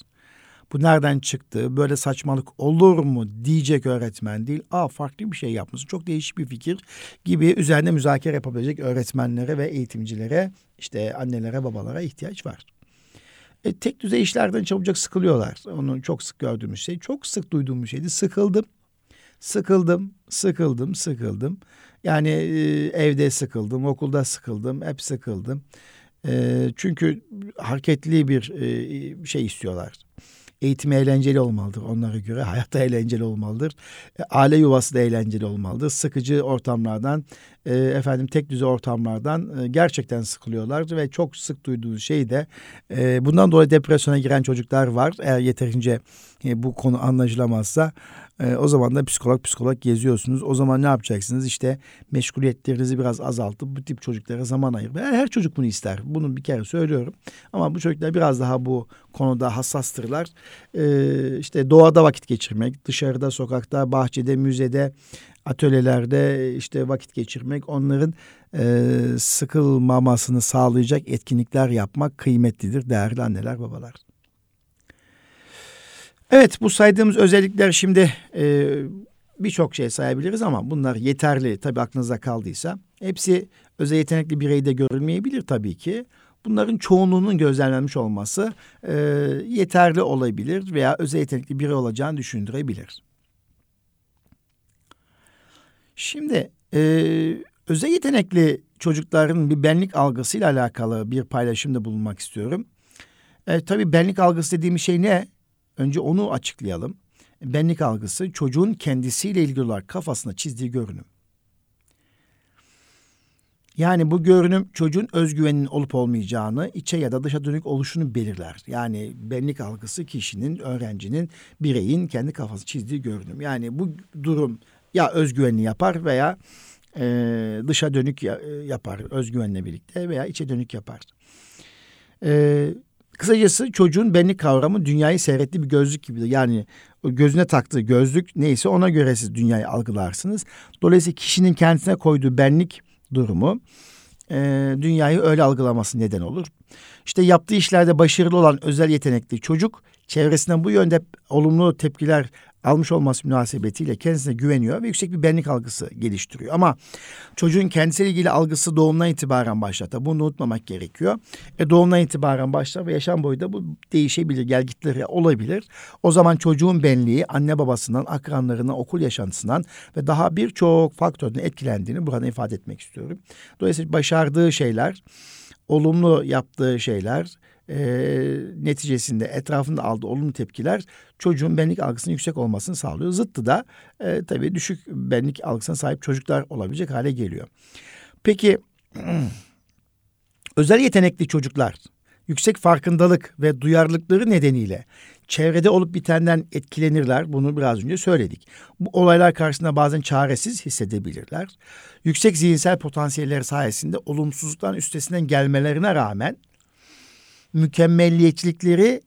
bu nereden çıktı? Böyle saçmalık olur mu diyecek öğretmen değil. Aa farklı bir şey yapmışsın. Çok değişik bir fikir gibi üzerine müzakere yapabilecek öğretmenlere ve eğitimcilere işte annelere babalara ihtiyaç var. E, tek düzey işlerden çabucak sıkılıyorlar. Onu çok sık gördüğümüz şey. Çok sık duyduğumuz şeydi. Sıkıldım. Sıkıldım, sıkıldım, sıkıldım. Yani e, evde sıkıldım, okulda sıkıldım, hep sıkıldım. E, çünkü hareketli bir e, şey istiyorlar eğitim eğlenceli olmalıdır onlara göre. Hayatta eğlenceli olmalıdır. E, aile yuvası da eğlenceli olmalıdır. Sıkıcı ortamlardan, e, efendim tek düze ortamlardan e, gerçekten sıkılıyorlar ve çok sık duyduğu şey de e, bundan dolayı depresyona giren çocuklar var. Eğer yeterince e, bu konu anlaşılamazsa e, o zaman da psikolog psikolog geziyorsunuz. O zaman ne yapacaksınız? İşte meşguliyetlerinizi biraz azaltıp bu tip çocuklara zaman ayır. Her, her çocuk bunu ister. Bunu bir kere söylüyorum. Ama bu çocuklar biraz daha bu konuda hassastırlar. E, işte doğada vakit geçirmek, dışarıda, sokakta, bahçede, müzede, atölyelerde işte vakit geçirmek, onların e, sıkılmamasını sağlayacak etkinlikler yapmak kıymetlidir değerli anneler babalar. Evet bu saydığımız özellikler şimdi e, birçok şey sayabiliriz ama bunlar yeterli tabii aklınıza kaldıysa. Hepsi özel yetenekli bireyde görülmeyebilir tabii ki. Bunların çoğunluğunun gözlemlenmiş olması e, yeterli olabilir veya özel yetenekli biri olacağını düşündürebilir. Şimdi e, özel yetenekli çocukların bir benlik algısıyla alakalı bir paylaşımda bulunmak istiyorum. E, tabii benlik algısı dediğim şey ne? Önce onu açıklayalım. Benlik algısı çocuğun kendisiyle ilgili olarak kafasına çizdiği görünüm. Yani bu görünüm çocuğun özgüveninin olup olmayacağını, içe ya da dışa dönük oluşunu belirler. Yani benlik algısı kişinin, öğrencinin, bireyin kendi kafası çizdiği görünüm. Yani bu durum ya özgüvenli yapar veya e, dışa dönük yapar özgüvenle birlikte veya içe dönük yapar. E, Kısacası çocuğun benlik kavramı dünyayı seyrettiği bir gözlük gibidir. Yani gözüne taktığı gözlük neyse ona göre siz dünyayı algılarsınız. Dolayısıyla kişinin kendisine koyduğu benlik durumu e, dünyayı öyle algılaması neden olur. İşte yaptığı işlerde başarılı olan özel yetenekli çocuk çevresinden bu yönde olumlu tepkiler almış olması münasebetiyle kendisine güveniyor ve yüksek bir benlik algısı geliştiriyor. Ama çocuğun kendisiyle ilgili algısı doğumdan itibaren başlar. Tabi bunu unutmamak gerekiyor. E, doğumdan itibaren başlar ve yaşam boyu da bu değişebilir, gelgitleri olabilir. O zaman çocuğun benliği anne babasından, akranlarından, okul yaşantısından ve daha birçok faktörden etkilendiğini burada ifade etmek istiyorum. Dolayısıyla başardığı şeyler, olumlu yaptığı şeyler, e, neticesinde etrafında aldığı olumlu tepkiler çocuğun benlik algısının yüksek olmasını sağlıyor. Zıttı da e, tabii düşük benlik algısına sahip çocuklar olabilecek hale geliyor. Peki [clears throat] özel yetenekli çocuklar yüksek farkındalık ve duyarlılıkları nedeniyle çevrede olup bitenden etkilenirler. Bunu biraz önce söyledik. Bu olaylar karşısında bazen çaresiz hissedebilirler. Yüksek zihinsel potansiyelleri sayesinde olumsuzluktan üstesinden gelmelerine rağmen mükemmelliyetçilikleri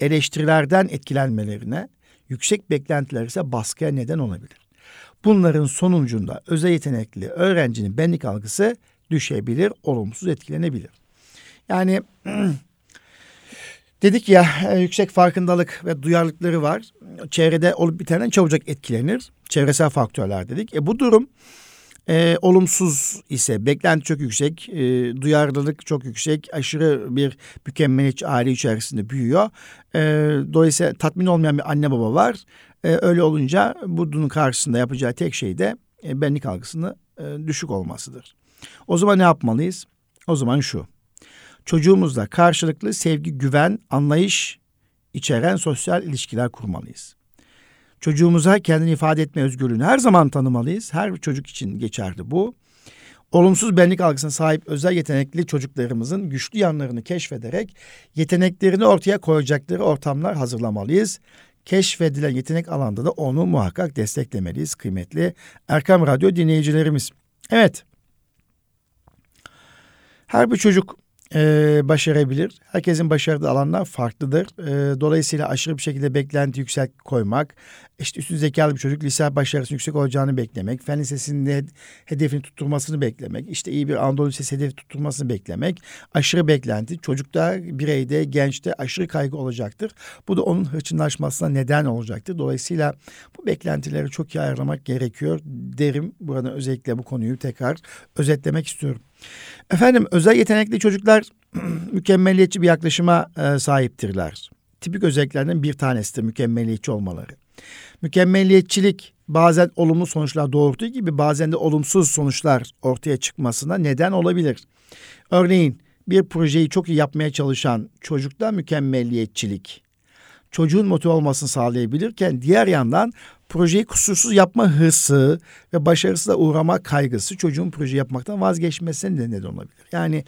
eleştirilerden etkilenmelerine, yüksek beklentiler ise baskıya neden olabilir. Bunların sonucunda özel yetenekli öğrencinin benlik algısı düşebilir, olumsuz etkilenebilir. Yani [clears throat] dedik ya e, yüksek farkındalık ve duyarlılıkları var. Çevrede olup bitenden çabucak etkilenir. Çevresel faktörler dedik. E bu durum e, olumsuz ise beklenti çok yüksek, e, duyarlılık çok yüksek, aşırı bir mükemmeliyetçi aile içerisinde büyüyor. E, dolayısıyla tatmin olmayan bir anne baba var. E, öyle olunca bunun karşısında yapacağı tek şey de e, benlik algısını e, düşük olmasıdır. O zaman ne yapmalıyız? O zaman şu. Çocuğumuzla karşılıklı sevgi, güven, anlayış içeren sosyal ilişkiler kurmalıyız. Çocuğumuza kendini ifade etme özgürlüğünü her zaman tanımalıyız. Her çocuk için geçerli bu. Olumsuz benlik algısına sahip özel yetenekli çocuklarımızın güçlü yanlarını keşfederek yeteneklerini ortaya koyacakları ortamlar hazırlamalıyız. Keşfedilen yetenek alanda da onu muhakkak desteklemeliyiz kıymetli Erkam Radyo dinleyicilerimiz. Evet. Her bir çocuk e, başarabilir. Herkesin başardığı alanlar farklıdır. E, dolayısıyla aşırı bir şekilde beklenti yüksek koymak, işte üstün zekalı bir çocuk lise başarısı yüksek olacağını beklemek, fen lisesinde hedefini tutturmasını beklemek, işte iyi bir Anadolu Lisesi hedefi tutturmasını beklemek, aşırı beklenti çocukta, bireyde, gençte aşırı kaygı olacaktır. Bu da onun hırçınlaşmasına neden olacaktır. Dolayısıyla bu beklentileri çok iyi ayarlamak gerekiyor derim. Burada özellikle bu konuyu tekrar özetlemek istiyorum. Efendim özel yetenekli çocuklar [clears throat] mükemmeliyetçi bir yaklaşıma e, sahiptirler. Tipik özelliklerden bir tanesidir mükemmeliyetçi olmaları. Mükemmeliyetçilik bazen olumlu sonuçlar doğurduğu gibi bazen de olumsuz sonuçlar ortaya çıkmasına neden olabilir. Örneğin bir projeyi çok iyi yapmaya çalışan çocukta mükemmelliyetçilik çocuğun motive olmasını sağlayabilirken diğer yandan projeyi kusursuz yapma hırsı ve başarısızla uğrama kaygısı çocuğun proje yapmaktan vazgeçmesine de neden olabilir. Yani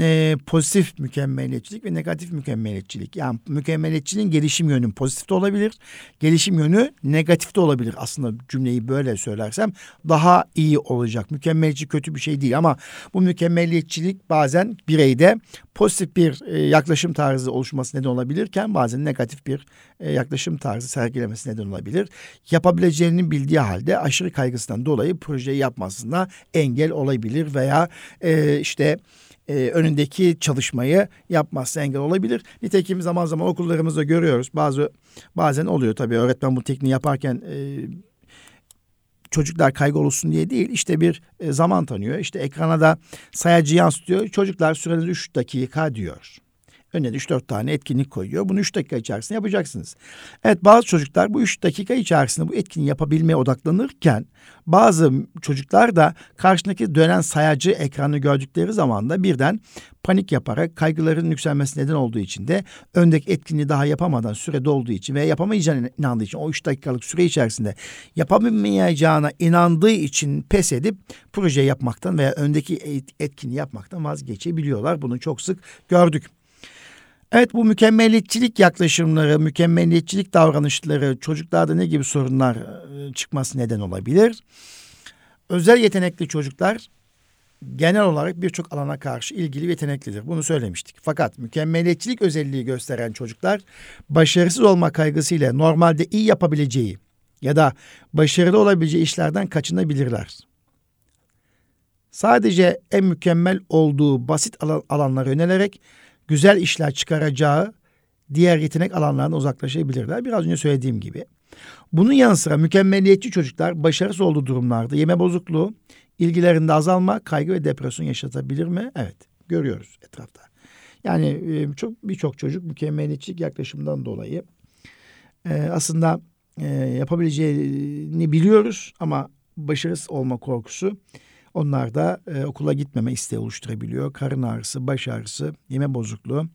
e, pozitif mükemmeliyetçilik ve negatif mükemmeliyetçilik. Yani mükemmeliyetçiliğin gelişim yönü pozitif de olabilir. Gelişim yönü negatif de olabilir. Aslında cümleyi böyle söylersem daha iyi olacak. Mükemmeliyetçi kötü bir şey değil ama bu mükemmeliyetçilik bazen bireyde pozitif bir e, yaklaşım tarzı oluşması neden olabilirken bazen negatif bir e, yaklaşım tarzı sergilemesi neden olabilir. Yapabileceğini bildiği halde aşırı kaygısından dolayı projeyi yapmasına engel olabilir veya e, işte e, önündeki çalışmayı yapmazsa engel olabilir. Nitekim zaman zaman okullarımızda görüyoruz. Bazı bazen oluyor tabii öğretmen bu tekniği yaparken e, çocuklar kaygı olsun diye değil işte bir e, zaman tanıyor. İşte ekrana da sayacı yansıtıyor. Çocuklar süreniz 3 dakika diyor. Önüne de 3-4 tane etkinlik koyuyor. Bunu 3 dakika içerisinde yapacaksınız. Evet bazı çocuklar bu 3 dakika içerisinde bu etkinliği yapabilmeye odaklanırken bazı çocuklar da karşındaki dönen sayacı ekranı gördükleri zaman da birden panik yaparak kaygıların yükselmesi neden olduğu için de öndeki etkinliği daha yapamadan süre dolduğu için ve yapamayacağına inandığı için o 3 dakikalık süre içerisinde yapamayacağına inandığı için pes edip proje yapmaktan veya öndeki etkinliği yapmaktan vazgeçebiliyorlar. Bunu çok sık gördük. Evet bu mükemmeliyetçilik yaklaşımları, mükemmeliyetçilik davranışları çocuklarda ne gibi sorunlar çıkması neden olabilir? Özel yetenekli çocuklar genel olarak birçok alana karşı ilgili yeteneklidir. Bunu söylemiştik. Fakat mükemmeliyetçilik özelliği gösteren çocuklar başarısız olma kaygısıyla normalde iyi yapabileceği ya da başarılı olabileceği işlerden kaçınabilirler. Sadece en mükemmel olduğu basit alanlara yönelerek güzel işler çıkaracağı diğer yetenek alanlarına uzaklaşabilirler. Biraz önce söylediğim gibi. Bunun yanı sıra mükemmeliyetçi çocuklar başarısız olduğu durumlarda yeme bozukluğu, ilgilerinde azalma, kaygı ve depresyon yaşatabilir mi? Evet, görüyoruz etrafta. Yani e, çok birçok çocuk mükemmeliyetçilik yaklaşımından dolayı e, aslında e, yapabileceğini biliyoruz ama başarısız olma korkusu Onlarda e, okula gitmeme isteği oluşturabiliyor. Karın ağrısı, baş ağrısı, yeme bozukluğu,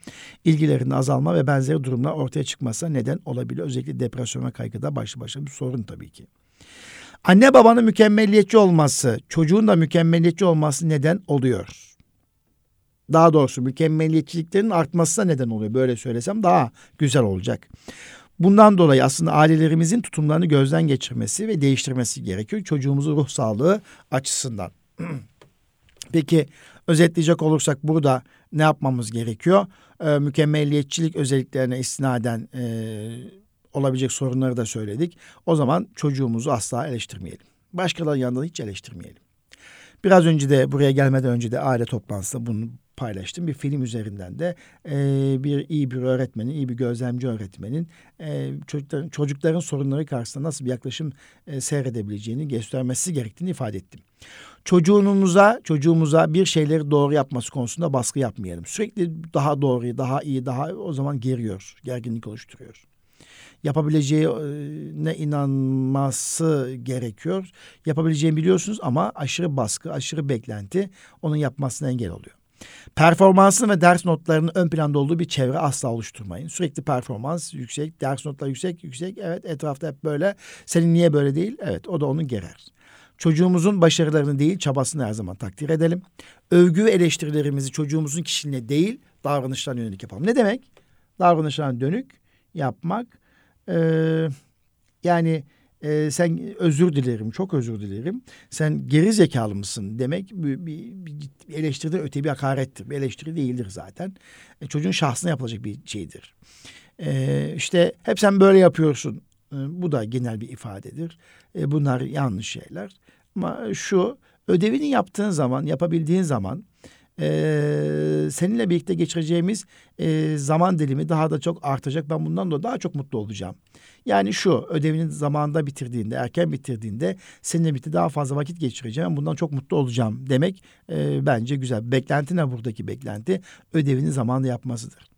ilgilerinde azalma ve benzeri durumlar ortaya çıkmasa neden olabiliyor. Özellikle depresyon ve kaygıda başlı başına bir sorun tabii ki. Anne babanın mükemmeliyetçi olması, çocuğun da mükemmeliyetçi olması neden oluyor. Daha doğrusu mükemmeliyetçiliklerin artmasına neden oluyor. Böyle söylesem daha güzel olacak. Bundan dolayı aslında ailelerimizin tutumlarını gözden geçirmesi ve değiştirmesi gerekiyor. Çocuğumuzun ruh sağlığı açısından. [clears throat] Peki özetleyecek olursak burada ne yapmamız gerekiyor? Ee, mükemmelliyetçilik özelliklerine istinaden e, olabilecek sorunları da söyledik. O zaman çocuğumuzu asla eleştirmeyelim. Başkalarının yanında hiç eleştirmeyelim. Biraz önce de buraya gelmeden önce de aile toplantısında bunu paylaştım. Bir film üzerinden de e, bir iyi bir öğretmenin, iyi bir gözlemci öğretmenin e, çocukların, çocukların sorunları karşısında nasıl bir yaklaşım e, seyredebileceğini göstermesi gerektiğini ifade ettim. Çocuğumuza, çocuğumuza bir şeyleri doğru yapması konusunda baskı yapmayalım. Sürekli daha doğru, daha iyi, daha o zaman geriyor, gerginlik oluşturuyor yapabileceğine inanması gerekiyor. Yapabileceğini biliyorsunuz ama aşırı baskı, aşırı beklenti onun yapmasına engel oluyor. Performansın ve ders notlarının ön planda olduğu bir çevre asla oluşturmayın. Sürekli performans yüksek, ders notları yüksek, yüksek. Evet etrafta hep böyle. Senin niye böyle değil? Evet o da onu gerer. Çocuğumuzun başarılarını değil çabasını her zaman takdir edelim. Övgü ve eleştirilerimizi çocuğumuzun kişiliğine değil davranışlarına yönelik yapalım. Ne demek? Davranışlarına dönük yapmak. Ee, yani e, sen özür dilerim, çok özür dilerim. Sen geri zekalı mısın demek bir, bir, bir eleştiriden öte bir hakarettir. Bir eleştiri değildir zaten. E, çocuğun şahsına yapılacak bir şeydir. E, işte hep sen böyle yapıyorsun. E, bu da genel bir ifadedir. E, bunlar yanlış şeyler. Ama şu ödevini yaptığın zaman, yapabildiğin zaman e, seninle birlikte geçireceğimiz zaman dilimi daha da çok artacak. Ben bundan dolayı daha çok mutlu olacağım. Yani şu ödevinin zamanında bitirdiğinde, erken bitirdiğinde seninle birlikte daha fazla vakit geçireceğim. Bundan çok mutlu olacağım demek bence güzel. Beklenti ne buradaki beklenti? Ödevini zamanında yapmasıdır.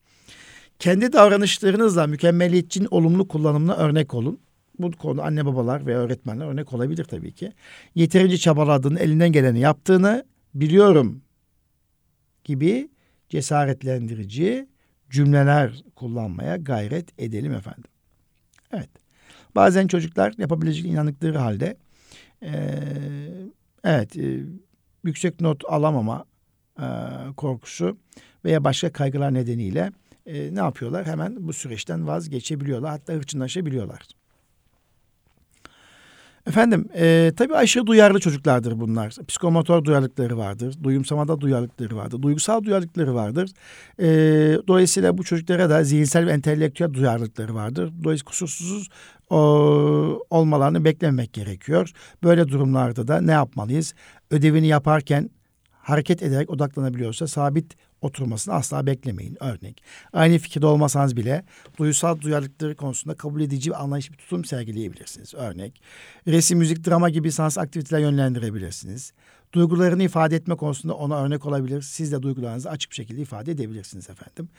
Kendi davranışlarınızla mükemmeliyetçinin olumlu kullanımına örnek olun. Bu konu anne babalar ve öğretmenler örnek olabilir tabii ki. Yeterince çabaladığını, elinden geleni yaptığını biliyorum gibi cesaretlendirici cümleler kullanmaya gayret edelim efendim. Evet. Bazen çocuklar yapabilecek inandıkları halde e, evet e, yüksek not alamama e, korkusu veya başka kaygılar nedeniyle e, ne yapıyorlar? Hemen bu süreçten vazgeçebiliyorlar. Hatta hırçınlaşabiliyorlar. Efendim e, tabii aşırı duyarlı çocuklardır bunlar. Psikomotor duyarlılıkları vardır. Duyumsamada duyarlılıkları vardır. Duygusal duyarlılıkları vardır. E, dolayısıyla bu çocuklara da zihinsel ve entelektüel duyarlılıkları vardır. Dolayısıyla kusursuz o, olmalarını beklemek gerekiyor. Böyle durumlarda da ne yapmalıyız? Ödevini yaparken hareket ederek odaklanabiliyorsa sabit oturmasını asla beklemeyin. Örnek. Aynı fikirde olmasanız bile duysal duyarlılıkları konusunda kabul edici ve anlayışlı bir tutum sergileyebilirsiniz. Örnek. Resim, müzik, drama gibi sans aktiviteler yönlendirebilirsiniz. Duygularını ifade etme konusunda ona örnek olabilir. Siz de duygularınızı açık bir şekilde ifade edebilirsiniz efendim.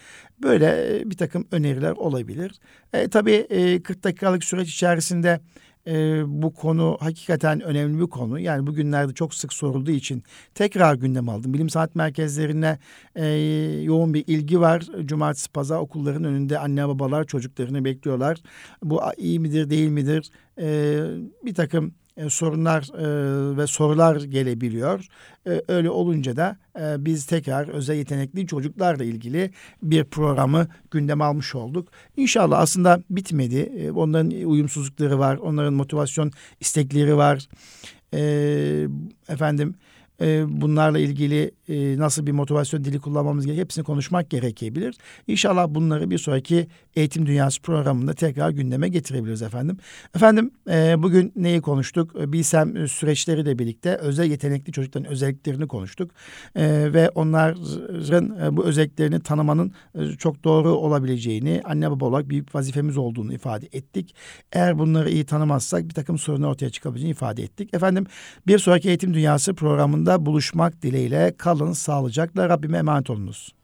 Böyle e, bir takım öneriler olabilir. E, tabii e, 40 dakikalık süreç içerisinde e, bu konu hakikaten önemli bir konu. Yani bugünlerde çok sık sorulduğu için tekrar gündem aldım. Bilim sanat merkezlerine e, yoğun bir ilgi var. Cumartesi pazar okulların önünde anne babalar çocuklarını bekliyorlar. Bu iyi midir değil midir? E, bir takım e, sorunlar e, ve sorular gelebiliyor. E, öyle olunca da e, biz tekrar özel yetenekli çocuklarla ilgili bir programı gündeme almış olduk. İnşallah aslında bitmedi. E, onların uyumsuzlukları var, onların motivasyon istekleri var. E, efendim e, bunlarla ilgili e, nasıl bir motivasyon dili kullanmamız gerekiyor hepsini konuşmak gerekebilir. İnşallah bunları bir sonraki Eğitim Dünyası programında tekrar gündeme getirebiliriz efendim. Efendim e, bugün neyi konuştuk? Bilsem süreçleri de birlikte özel yetenekli çocukların özelliklerini konuştuk. E, ve onların e, bu özelliklerini tanımanın e, çok doğru olabileceğini, anne baba olarak büyük vazifemiz olduğunu ifade ettik. Eğer bunları iyi tanımazsak bir takım sorunlar ortaya çıkabileceğini ifade ettik. Efendim bir sonraki Eğitim Dünyası programında buluşmak dileğiyle kalın sağlıcakla Rabbime emanet olunuz.